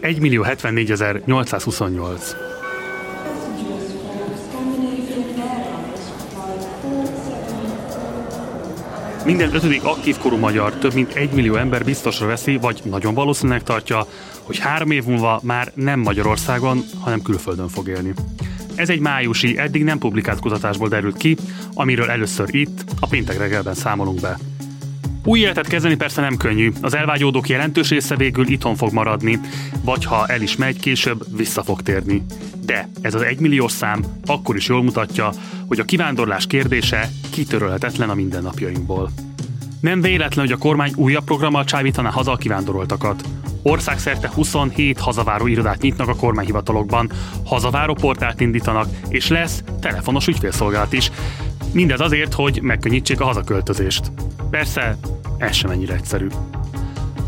1 millió 74 828. Minden ötödik aktív korú magyar, több mint egy millió ember biztosra veszi, vagy nagyon valószínűleg tartja, hogy három év múlva már nem Magyarországon, hanem külföldön fog élni. Ez egy májusi, eddig nem publikált kutatásból derült ki, amiről először itt, a péntek reggelben számolunk be. Új életet kezdeni persze nem könnyű, az elvágyódók jelentős része végül itthon fog maradni, vagy ha el is megy, később vissza fog térni. De ez az egymilliós szám akkor is jól mutatja, hogy a kivándorlás kérdése kitörölhetetlen a mindennapjainkból. Nem véletlen, hogy a kormány újabb programmal csábítaná haza a kivándoroltakat. Országszerte 27 hazaváró irodát nyitnak a kormányhivatalokban, hazaváró portált indítanak, és lesz telefonos ügyfélszolgálat is. Mindez azért, hogy megkönnyítsék a hazaköltözést. Persze, ez sem ennyire egyszerű.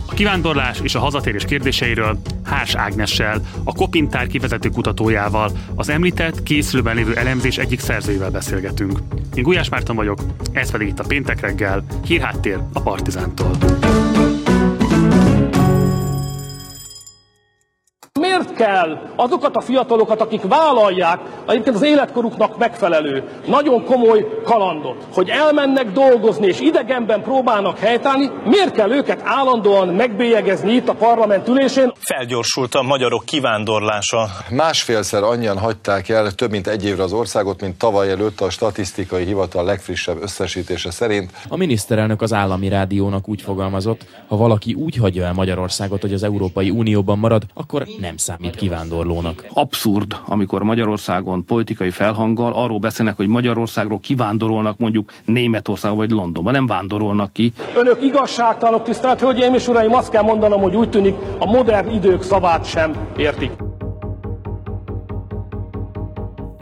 A kivándorlás és a hazatérés kérdéseiről Hárs Ágnessel, a Kopintár kivezető kutatójával, az említett készülőben lévő elemzés egyik szerzőjével beszélgetünk. Én Gulyás Márton vagyok, ez pedig itt a Péntek reggel, hírháttér a Partizántól. Kell azokat a fiatalokat, akik vállalják egyébként az életkoruknak megfelelő, nagyon komoly kalandot, hogy elmennek dolgozni és idegenben próbálnak helytállni, miért kell őket állandóan megbélyegezni itt a parlament ülésén? Felgyorsult a magyarok kivándorlása. Másfélszer annyian hagyták el több mint egy évre az országot, mint tavaly előtt a statisztikai hivatal legfrissebb összesítése szerint. A miniszterelnök az állami rádiónak úgy fogalmazott, ha valaki úgy hagyja el Magyarországot, hogy az Európai Unióban marad, akkor nem számít kivándorlónak. Abszurd, amikor Magyarországon politikai felhanggal arról beszélnek, hogy Magyarországról kivándorolnak mondjuk Németország vagy Londonba, nem vándorolnak ki. Önök igazságtalanok, tisztelt Hölgyeim és Uraim, azt kell mondanom, hogy úgy tűnik, a modern idők szavát sem értik.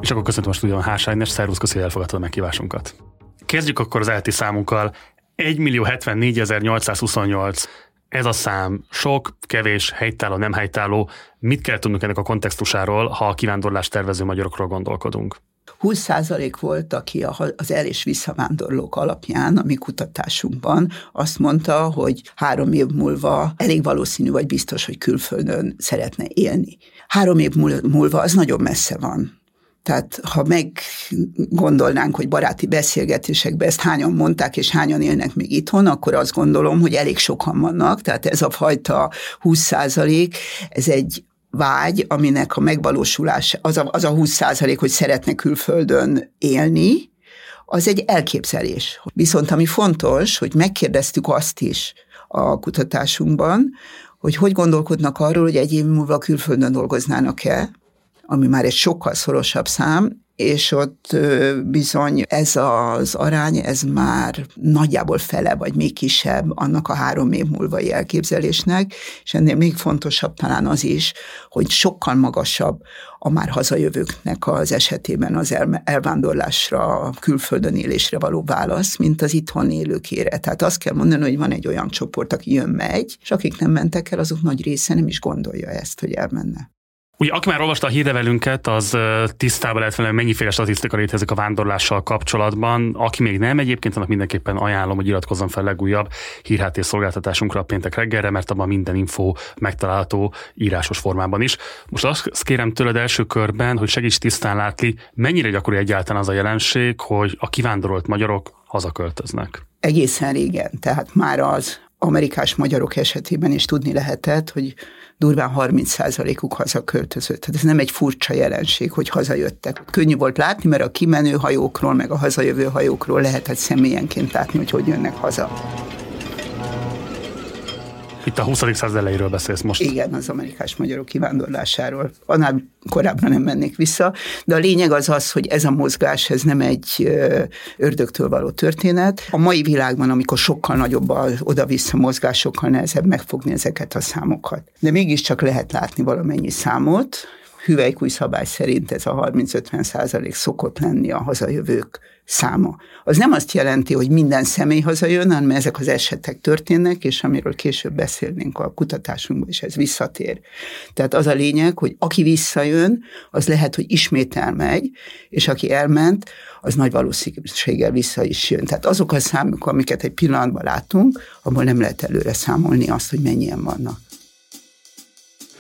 És akkor köszöntöm a stúdióban Hásájnes, szervusz, köszi, hogy elfogadtad a meghívásunkat. Kezdjük akkor az elti számunkkal. 1 millió 74 828 ez a szám sok, kevés, helytálló, nem helytálló. Mit kell tudnunk ennek a kontextusáról, ha a kivándorlást tervező magyarokról gondolkodunk? 20% volt, aki az el- és visszavándorlók alapján, a mi kutatásunkban azt mondta, hogy három év múlva elég valószínű vagy biztos, hogy külföldön szeretne élni. Három év múlva az nagyon messze van. Tehát ha meggondolnánk, hogy baráti beszélgetésekben ezt hányan mondták, és hányan élnek még itthon, akkor azt gondolom, hogy elég sokan vannak. Tehát ez a fajta 20 százalék, ez egy vágy, aminek a megvalósulása, az a, az a 20 százalék, hogy szeretne külföldön élni, az egy elképzelés. Viszont ami fontos, hogy megkérdeztük azt is a kutatásunkban, hogy hogy gondolkodnak arról, hogy egy év múlva külföldön dolgoznának-e, ami már egy sokkal szorosabb szám, és ott bizony ez az arány, ez már nagyjából fele, vagy még kisebb annak a három év múlvai elképzelésnek, és ennél még fontosabb talán az is, hogy sokkal magasabb a már hazajövőknek az esetében az elvándorlásra, külföldön élésre való válasz, mint az itthon élőkére. Tehát azt kell mondani, hogy van egy olyan csoport, aki jön-megy, és akik nem mentek el, azok nagy része nem is gondolja ezt, hogy elmenne. Ugye, aki már olvasta a hírlevelünket, az tisztában lehet vele, mennyiféle statisztika létezik a vándorlással kapcsolatban. Aki még nem, egyébként annak mindenképpen ajánlom, hogy iratkozzon fel legújabb hírhátés szolgáltatásunkra a péntek reggelre, mert abban minden info megtalálható írásos formában is. Most azt kérem tőled első körben, hogy segíts tisztán látni, mennyire gyakori egyáltalán az a jelenség, hogy a kivándorolt magyarok hazaköltöznek. Egészen régen, tehát már az amerikás magyarok esetében is tudni lehetett, hogy durván 30%-uk hazaköltözött. Tehát ez nem egy furcsa jelenség, hogy hazajöttek. Könnyű volt látni, mert a kimenő hajókról, meg a hazajövő hajókról lehetett személyenként látni, hogy hogy jönnek haza. Itt a 20. század elejéről beszélsz most. Igen, az amerikás magyarok kivándorlásáról. Annál korábbra nem mennék vissza, de a lényeg az az, hogy ez a mozgás, ez nem egy ördögtől való történet. A mai világban, amikor sokkal nagyobb az oda-vissza mozgás, sokkal nehezebb megfogni ezeket a számokat. De mégiscsak lehet látni valamennyi számot, hüvelykúj szabály szerint ez a 30-50 százalék szokott lenni a hazajövők száma. Az nem azt jelenti, hogy minden személy hazajön, hanem ezek az esetek történnek, és amiről később beszélnénk a kutatásunkban, és ez visszatér. Tehát az a lényeg, hogy aki visszajön, az lehet, hogy ismét elmegy, és aki elment, az nagy valószínűséggel vissza is jön. Tehát azok a számok, amiket egy pillanatban látunk, abból nem lehet előre számolni azt, hogy mennyien vannak.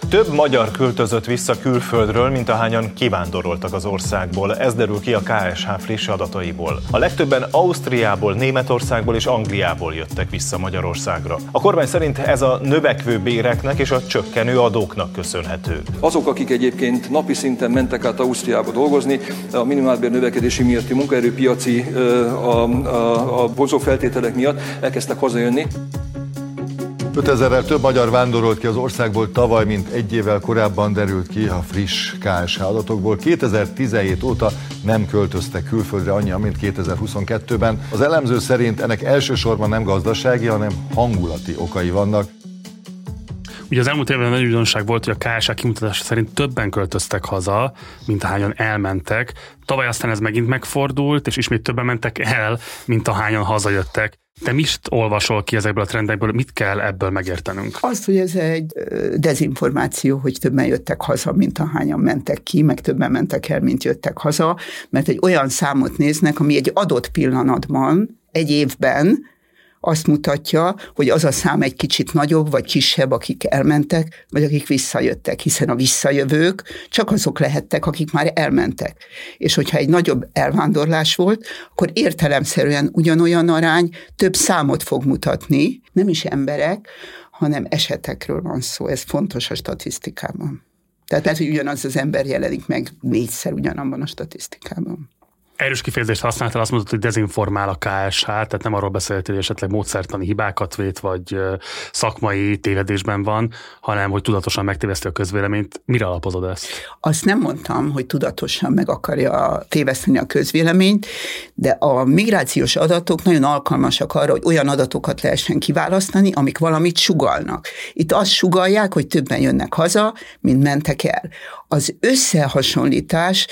Több magyar költözött vissza külföldről, mint ahányan kivándoroltak az országból. Ez derül ki a KSH friss adataiból. A legtöbben Ausztriából, Németországból és Angliából jöttek vissza Magyarországra. A kormány szerint ez a növekvő béreknek és a csökkenő adóknak köszönhető. Azok, akik egyébként napi szinten mentek át Ausztriába dolgozni, a minimálbér növekedési miatti munkaerőpiaci a, a, a vonzó feltételek miatt elkezdtek hazajönni. 5000-rel több magyar vándorolt ki az országból tavaly, mint egy évvel korábban derült ki a friss KSH adatokból. 2017 óta nem költöztek külföldre annyian, mint 2022-ben. Az elemző szerint ennek elsősorban nem gazdasági, hanem hangulati okai vannak. Ugye az elmúlt évben nagy újdonság volt, hogy a KSH kimutatása szerint többen költöztek haza, mint ahányan elmentek. Tavaly aztán ez megint megfordult, és ismét többen mentek el, mint ahányan hazajöttek. Te mit olvasol ki ezekből a trendekből, mit kell ebből megértenünk? Azt, hogy ez egy dezinformáció, hogy többen jöttek haza, mint ahányan mentek ki, meg többen mentek el, mint jöttek haza, mert egy olyan számot néznek, ami egy adott pillanatban, egy évben azt mutatja, hogy az a szám egy kicsit nagyobb vagy kisebb, akik elmentek, vagy akik visszajöttek, hiszen a visszajövők csak azok lehettek, akik már elmentek. És hogyha egy nagyobb elvándorlás volt, akkor értelemszerűen ugyanolyan arány több számot fog mutatni, nem is emberek, hanem esetekről van szó. Ez fontos a statisztikában. Tehát lehet, hogy ugyanaz az ember jelenik meg négyszer ugyanabban a statisztikában erős kifejezést használtál, azt mondod, hogy dezinformál a KSH, tehát nem arról beszéltél, hogy esetleg módszertani hibákat vét, vagy szakmai tévedésben van, hanem hogy tudatosan megtéveszti a közvéleményt. Mire alapozod ezt? Azt nem mondtam, hogy tudatosan meg akarja téveszteni a közvéleményt, de a migrációs adatok nagyon alkalmasak arra, hogy olyan adatokat lehessen kiválasztani, amik valamit sugalnak. Itt azt sugalják, hogy többen jönnek haza, mint mentek el. Az összehasonlítás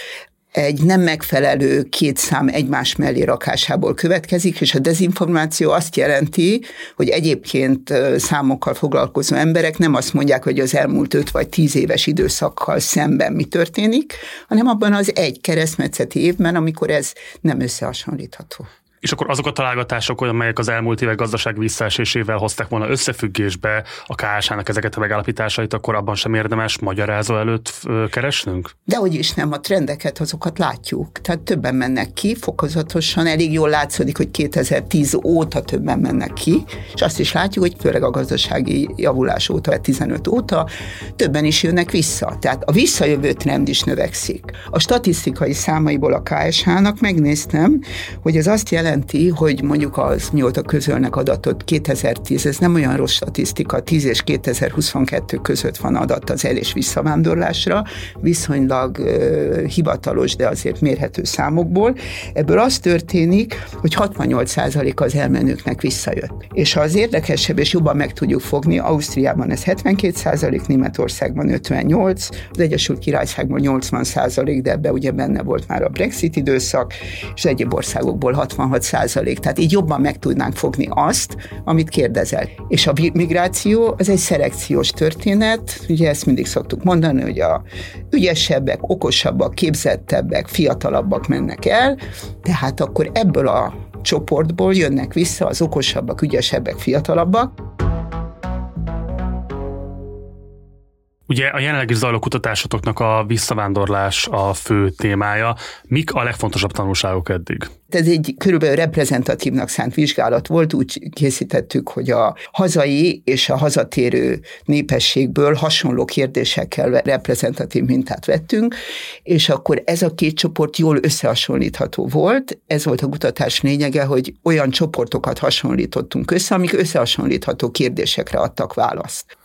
egy nem megfelelő két szám egymás mellé rakásából következik, és a dezinformáció azt jelenti, hogy egyébként számokkal foglalkozó emberek nem azt mondják, hogy az elmúlt öt vagy tíz éves időszakkal szemben mi történik, hanem abban az egy keresztmetszeti évben, amikor ez nem összehasonlítható. És akkor azok a találgatások, amelyek az elmúlt évek gazdaság visszaesésével hozták volna összefüggésbe a KSH-nak ezeket a megállapításait, akkor abban sem érdemes magyarázó előtt keresnünk? De hogy is nem, a trendeket azokat látjuk. Tehát többen mennek ki, fokozatosan elég jól látszódik, hogy 2010 óta többen mennek ki, és azt is látjuk, hogy főleg a gazdasági javulás óta, 15 óta többen is jönnek vissza. Tehát a visszajövő trend is növekszik. A statisztikai számaiból a KSH-nak megnéztem, hogy ez azt jelenti, jelenti, hogy mondjuk az mióta közölnek adatot 2010, ez nem olyan rossz statisztika, 10 és 2022 között van adat az el- és visszavándorlásra, viszonylag uh, hivatalos, de azért mérhető számokból. Ebből az történik, hogy 68% az elmenőknek visszajött. És ha az érdekesebb és jobban meg tudjuk fogni, Ausztriában ez 72%, Németországban 58, az Egyesült Királyságban 80%, de ebbe ugye benne volt már a Brexit időszak, és egyéb országokból 66 százalék. Tehát így jobban meg tudnánk fogni azt, amit kérdezel. És a migráció az egy szelekciós történet, ugye ezt mindig szoktuk mondani, hogy a ügyesebbek, okosabbak, képzettebbek, fiatalabbak mennek el, tehát akkor ebből a csoportból jönnek vissza az okosabbak, ügyesebbek, fiatalabbak, Ugye a jelenlegi zajló kutatásotoknak a visszavándorlás a fő témája. Mik a legfontosabb tanulságok eddig? Ez egy körülbelül reprezentatívnak szánt vizsgálat volt, úgy készítettük, hogy a hazai és a hazatérő népességből hasonló kérdésekkel reprezentatív mintát vettünk, és akkor ez a két csoport jól összehasonlítható volt. Ez volt a kutatás lényege, hogy olyan csoportokat hasonlítottunk össze, amik összehasonlítható kérdésekre adtak választ.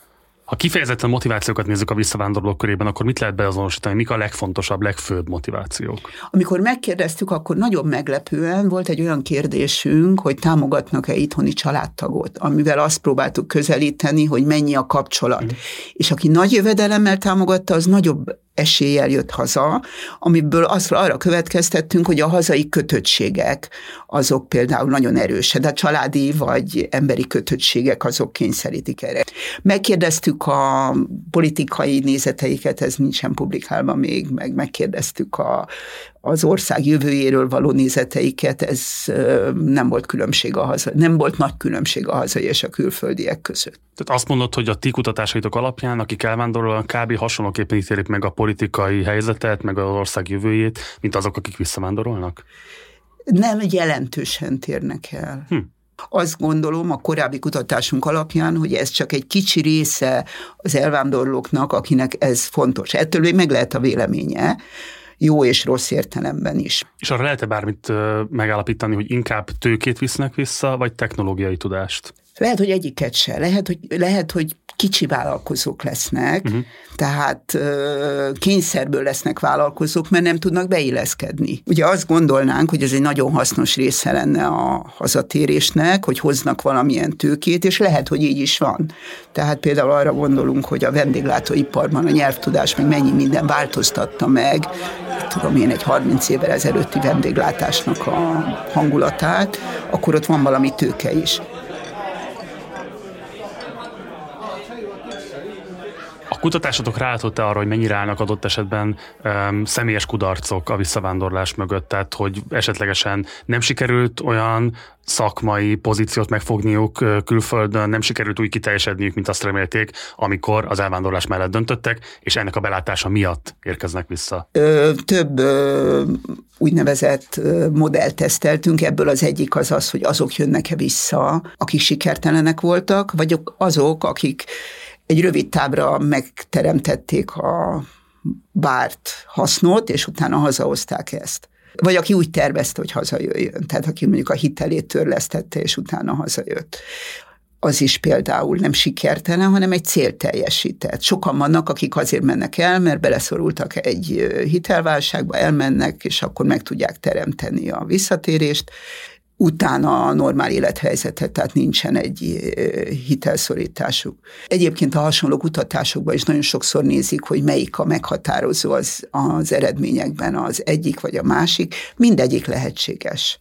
Ha kifejezetten motivációkat nézzük a visszavándorlók körében, akkor mit lehet beazonosítani, mik a legfontosabb, legfőbb motivációk? Amikor megkérdeztük, akkor nagyon meglepően volt egy olyan kérdésünk, hogy támogatnak-e itthoni családtagot, amivel azt próbáltuk közelíteni, hogy mennyi a kapcsolat. Mm. És aki nagy jövedelemmel támogatta, az nagyobb eséllyel jött haza, amiből azra arra következtettünk, hogy a hazai kötöttségek azok például nagyon erősek, de a családi vagy emberi kötöttségek azok kényszerítik erre. Megkérdeztük a politikai nézeteiket, ez nincsen publikálva még, meg megkérdeztük a, az ország jövőjéről való nézeteiket, ez nem volt különbség a hazai, nem volt nagy különbség a hazai és a külföldiek között. Tehát azt mondod, hogy a ti kutatásaitok alapján, akik elvándorolnak, kb. hasonlóképpen ítélik meg a politikai helyzetet, meg az ország jövőjét, mint azok, akik visszavándorolnak? Nem jelentősen térnek el. Hm. Azt gondolom a korábbi kutatásunk alapján, hogy ez csak egy kicsi része az elvándorlóknak, akinek ez fontos. Ettől még meg lehet a véleménye, jó és rossz értelemben is. És arra lehet-e bármit megállapítani, hogy inkább tőkét visznek vissza, vagy technológiai tudást? Lehet, hogy egyiket se. Lehet, hogy, lehet, hogy kicsi vállalkozók lesznek, uh-huh. tehát kényszerből lesznek vállalkozók, mert nem tudnak beilleszkedni. Ugye azt gondolnánk, hogy ez egy nagyon hasznos része lenne a hazatérésnek, hogy hoznak valamilyen tőkét, és lehet, hogy így is van. Tehát például arra gondolunk, hogy a vendéglátóiparban a nyelvtudás még mennyi minden változtatta meg, tudom én, egy 30 évvel ezelőtti vendéglátásnak a hangulatát, akkor ott van valami tőke is. A kutatásatok rálátott arra, hogy mennyire állnak adott esetben um, személyes kudarcok a visszavándorlás mögött, tehát hogy esetlegesen nem sikerült olyan szakmai pozíciót megfogniuk külföldön, nem sikerült úgy kiteljesedniük, mint azt remélték, amikor az elvándorlás mellett döntöttek, és ennek a belátása miatt érkeznek vissza. Ö, több ö, úgynevezett modellt teszteltünk, ebből az egyik az az, hogy azok jönnek-e vissza, akik sikertelenek voltak, vagy azok, akik egy rövid tábra megteremtették a bárt hasznot, és utána hazahozták ezt. Vagy aki úgy tervezte, hogy hazajöjjön, tehát aki mondjuk a hitelét törlesztette, és utána hazajött az is például nem sikertelen, hanem egy cél teljesített. Sokan vannak, akik azért mennek el, mert beleszorultak egy hitelválságba, elmennek, és akkor meg tudják teremteni a visszatérést, utána a normál élethelyzetet, tehát nincsen egy hitelszorításuk. Egyébként a hasonló kutatásokban is nagyon sokszor nézik, hogy melyik a meghatározó az, az eredményekben, az egyik vagy a másik, mindegyik lehetséges.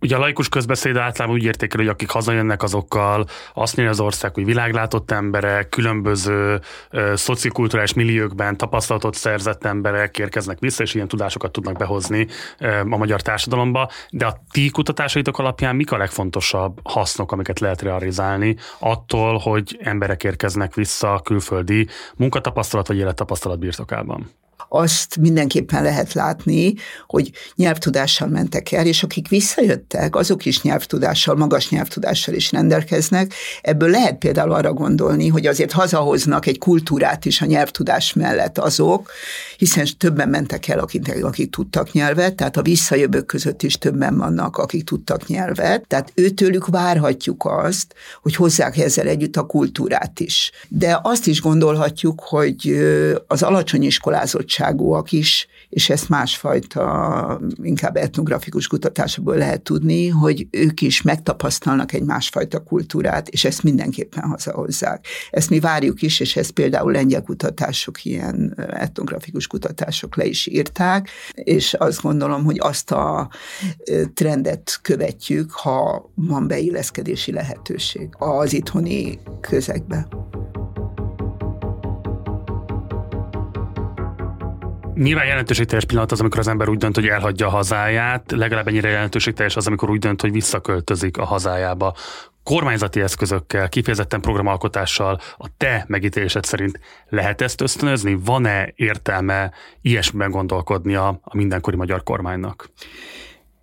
Ugye a laikus közbeszéd általában úgy értékel, hogy akik hazajönnek azokkal, azt mondja az ország, hogy világlátott emberek, különböző ö, szociokulturális milliókban tapasztalatot szerzett emberek érkeznek vissza, és ilyen tudásokat tudnak behozni ö, a magyar társadalomba. De a ti kutatásaitok alapján mik a legfontosabb hasznok, amiket lehet realizálni attól, hogy emberek érkeznek vissza külföldi munkatapasztalat vagy élettapasztalat birtokában? Azt mindenképpen lehet látni, hogy nyelvtudással mentek el, és akik visszajöttek, azok is nyelvtudással, magas nyelvtudással is rendelkeznek. Ebből lehet például arra gondolni, hogy azért hazahoznak egy kultúrát is a nyelvtudás mellett azok, hiszen többen mentek el, akik, akik tudtak nyelvet, tehát a visszajövők között is többen vannak, akik tudtak nyelvet, tehát őtőlük várhatjuk azt, hogy hozzák ezzel együtt a kultúrát is. De azt is gondolhatjuk, hogy az alacsony iskolázott adottságúak is, és ezt másfajta, inkább etnografikus kutatásokból lehet tudni, hogy ők is megtapasztalnak egy másfajta kultúrát, és ezt mindenképpen hazahozzák. Ezt mi várjuk is, és ezt például lengyel kutatások, ilyen etnografikus kutatások le is írták, és azt gondolom, hogy azt a trendet követjük, ha van beilleszkedési lehetőség az itthoni közegbe. Nyilván jelentőségteljes pillanat az, amikor az ember úgy dönt, hogy elhagyja a hazáját, legalább ennyire jelentőségteljes az, amikor úgy dönt, hogy visszaköltözik a hazájába. Kormányzati eszközökkel, kifejezetten programalkotással a te megítélésed szerint lehet ezt ösztönözni? Van-e értelme ilyesmiben gondolkodni a, a mindenkori magyar kormánynak?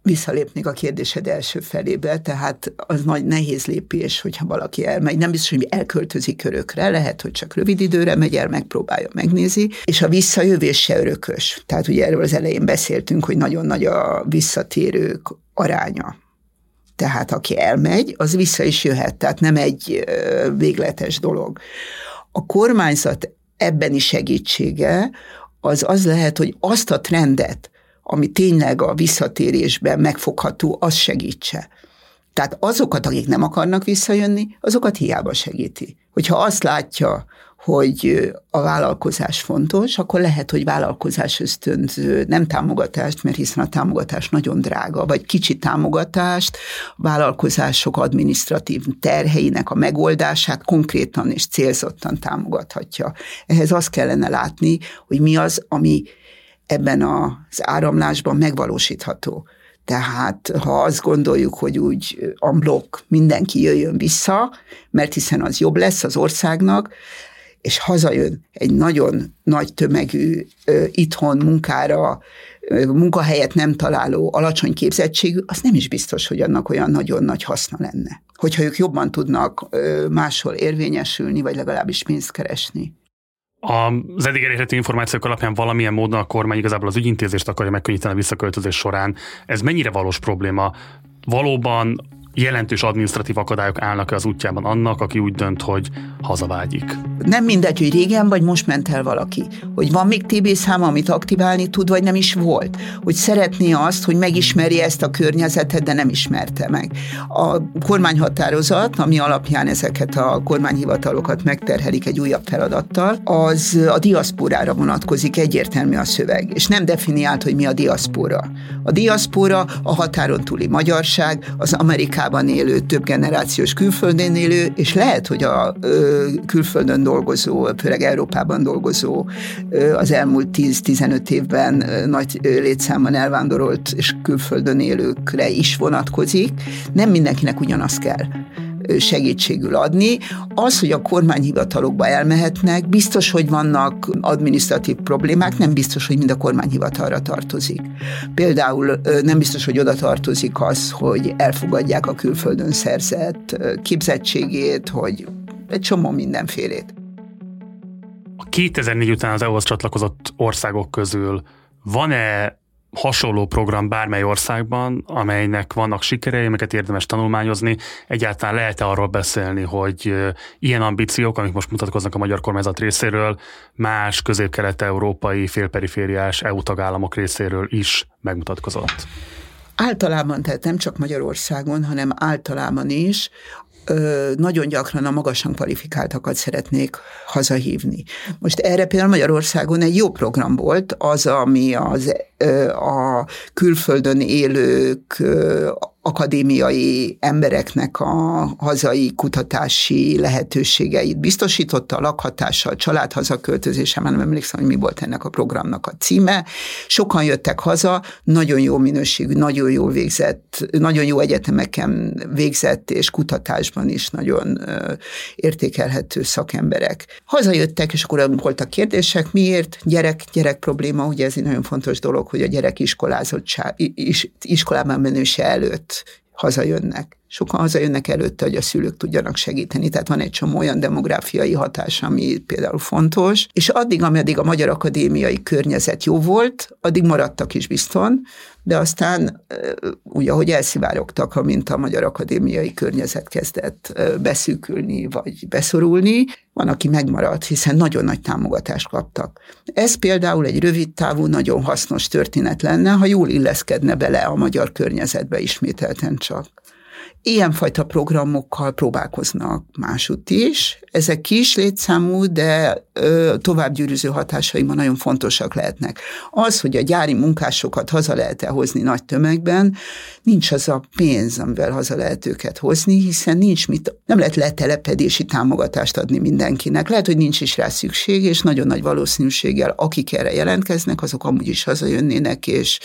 Visszalépnék a kérdésed első felébe, tehát az nagy nehéz lépés, hogyha valaki elmegy. Nem biztos, hogy elköltözik körökre, lehet, hogy csak rövid időre megy el, megpróbálja, megnézi, és a visszajövés se örökös. Tehát ugye erről az elején beszéltünk, hogy nagyon nagy a visszatérők aránya. Tehát aki elmegy, az vissza is jöhet, tehát nem egy végletes dolog. A kormányzat ebben is segítsége, az az lehet, hogy azt a trendet, ami tényleg a visszatérésben megfogható, az segítse. Tehát azokat, akik nem akarnak visszajönni, azokat hiába segíti. Hogyha azt látja, hogy a vállalkozás fontos, akkor lehet, hogy vállalkozás ösztönző, nem támogatást, mert hiszen a támogatás nagyon drága, vagy kicsi támogatást, vállalkozások adminisztratív terheinek a megoldását konkrétan és célzottan támogathatja. Ehhez azt kellene látni, hogy mi az, ami ebben az áramlásban megvalósítható. Tehát ha azt gondoljuk, hogy úgy amblok mindenki jöjjön vissza, mert hiszen az jobb lesz az országnak, és hazajön egy nagyon nagy tömegű itthon munkára, munkahelyet nem találó, alacsony képzettségű, az nem is biztos, hogy annak olyan nagyon nagy haszna lenne. Hogyha ők jobban tudnak máshol érvényesülni, vagy legalábbis pénzt keresni. Az eddig elérhető információk alapján valamilyen módon a kormány igazából az ügyintézést akarja megkönnyíteni a visszaköltözés során. Ez mennyire valós probléma? Valóban jelentős adminisztratív akadályok állnak az útjában annak, aki úgy dönt, hogy hazavágyik. Nem mindegy, hogy régen vagy most ment el valaki. Hogy van még TB száma, amit aktiválni tud, vagy nem is volt. Hogy szeretné azt, hogy megismerje ezt a környezetet, de nem ismerte meg. A kormányhatározat, ami alapján ezeket a kormányhivatalokat megterhelik egy újabb feladattal, az a diaszporára vonatkozik, egyértelmű a szöveg, és nem definiált, hogy mi a diaszpora. A diaszpora a határon túli magyarság, az Amerikában Amerikában élő, több generációs külföldön élő, és lehet, hogy a ö, külföldön dolgozó, főleg Európában dolgozó ö, az elmúlt 10-15 évben ö, nagy létszámban elvándorolt és külföldön élőkre is vonatkozik. Nem mindenkinek ugyanaz kell segítségül adni. Az, hogy a kormányhivatalokba elmehetnek, biztos, hogy vannak adminisztratív problémák, nem biztos, hogy mind a kormányhivatalra tartozik. Például nem biztos, hogy oda tartozik az, hogy elfogadják a külföldön szerzett képzettségét, hogy egy csomó mindenfélét. A 2004 után az EU-hoz csatlakozott országok közül van-e hasonló program bármely országban, amelynek vannak sikerei, amiket érdemes tanulmányozni. Egyáltalán lehet-e arról beszélni, hogy ilyen ambíciók, amik most mutatkoznak a magyar kormányzat részéről, más közép-kelet-európai félperifériás EU tagállamok részéről is megmutatkozott? Általában, tehát nem csak Magyarországon, hanem általában is nagyon gyakran a magasan kvalifikáltakat szeretnék hazahívni. Most erre például Magyarországon egy jó program volt, az, ami az, a külföldön élők akadémiai embereknek a hazai kutatási lehetőségeit biztosította, a lakhatással, családhazaköltözése, már nem emlékszem, hogy mi volt ennek a programnak a címe. Sokan jöttek haza, nagyon jó minőségű, nagyon jó végzett, nagyon jó egyetemeken végzett, és kutatásban is nagyon értékelhető szakemberek. Hazajöttek, és akkor voltak kérdések, miért gyerek, gyerek probléma, ugye ez egy nagyon fontos dolog, hogy a gyerek iskolázottság, is, iskolában menőse előtt hazajönnek. Sokan hazajönnek előtte, hogy a szülők tudjanak segíteni, tehát van egy csomó olyan demográfiai hatás, ami például fontos, és addig, ameddig a Magyar Akadémiai környezet jó volt, addig maradtak is bizton, de aztán úgy, ahogy elszivárogtak, amint a Magyar Akadémiai környezet kezdett beszűkülni, vagy beszorulni, van, aki megmaradt, hiszen nagyon nagy támogatást kaptak. Ez például egy rövid távú, nagyon hasznos történet lenne, ha jól illeszkedne bele a magyar környezetbe ismételten csak. Ilyenfajta programokkal próbálkoznak másutt is. Ezek kis létszámú, de ö, továbbgyűrűző hatásaiban nagyon fontosak lehetnek. Az, hogy a gyári munkásokat haza lehet -e hozni nagy tömegben, nincs az a pénz, amivel haza lehet őket hozni, hiszen nincs mit, nem lehet letelepedési támogatást adni mindenkinek. Lehet, hogy nincs is rá szükség, és nagyon nagy valószínűséggel, akik erre jelentkeznek, azok amúgy is hazajönnének, és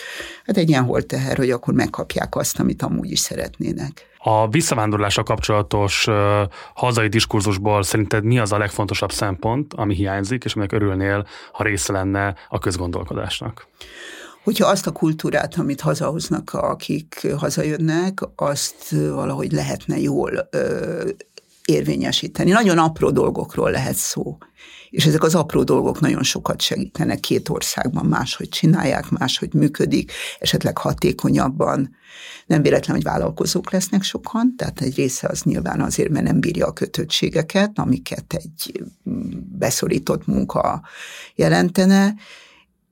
hát egy ilyen volt teher, hogy akkor megkapják azt, amit amúgy is szeretnének. A visszavándorlással kapcsolatos uh, hazai diskurzusból szerinted mi az a legfontosabb szempont, ami hiányzik, és aminek örülnél, ha része lenne a közgondolkodásnak? hogyha azt a kultúrát, amit hazahoznak, akik hazajönnek, azt valahogy lehetne jól ö, érvényesíteni. Nagyon apró dolgokról lehet szó. És ezek az apró dolgok nagyon sokat segítenek két országban, máshogy csinálják, máshogy működik, esetleg hatékonyabban. Nem véletlen, hogy vállalkozók lesznek sokan, tehát egy része az nyilván azért, mert nem bírja a kötöttségeket, amiket egy beszorított munka jelentene,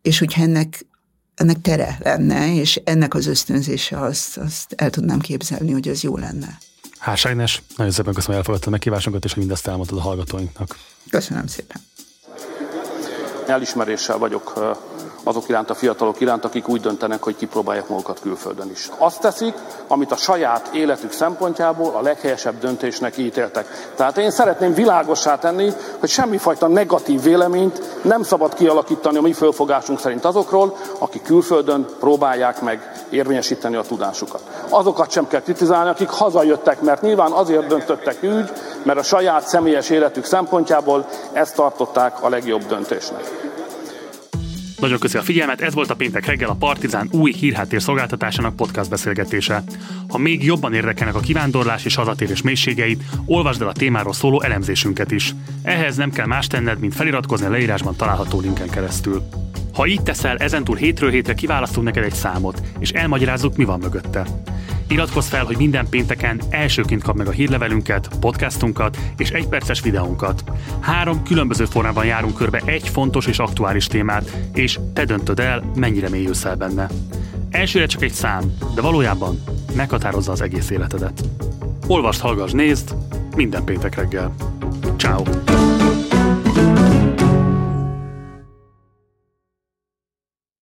és hogyha ennek ennek tere lenne, és ennek az ösztönzése, azt, azt el tudnám képzelni, hogy ez jó lenne. Hásájnes, nagyon szépen köszönöm, hogy elfogadtad a meghívásunkat, és hogy mindezt elmondtad a hallgatóinknak. Köszönöm szépen. Elismeréssel vagyok azok iránt, a fiatalok iránt, akik úgy döntenek, hogy kipróbálják magukat külföldön is. Azt teszik, amit a saját életük szempontjából a leghelyesebb döntésnek ítéltek. Tehát én szeretném világossá tenni, hogy semmifajta negatív véleményt nem szabad kialakítani a mi fölfogásunk szerint azokról, akik külföldön próbálják meg érvényesíteni a tudásukat. Azokat sem kell kritizálni, akik hazajöttek, mert nyilván azért döntöttek úgy, mert a saját személyes életük szempontjából ezt tartották a legjobb döntésnek. Nagyon köszi a figyelmet, ez volt a péntek reggel a Partizán új hírháttér szolgáltatásának podcast beszélgetése. Ha még jobban érdekelnek a kivándorlás és hazatérés mélységeit, olvasd el a témáról szóló elemzésünket is. Ehhez nem kell más tenned, mint feliratkozni a leírásban található linken keresztül. Ha így teszel, ezentúl hétről hétre kiválasztunk neked egy számot, és elmagyarázzuk, mi van mögötte. Iratkozz fel, hogy minden pénteken elsőként kap meg a hírlevelünket, podcastunkat és egy perces videónkat. Három különböző formában járunk körbe egy fontos és aktuális témát, és te döntöd el, mennyire mélyülsz el benne. Elsőre csak egy szám, de valójában meghatározza az egész életedet. Olvasd, hallgass, nézd, minden péntek reggel. Ciao.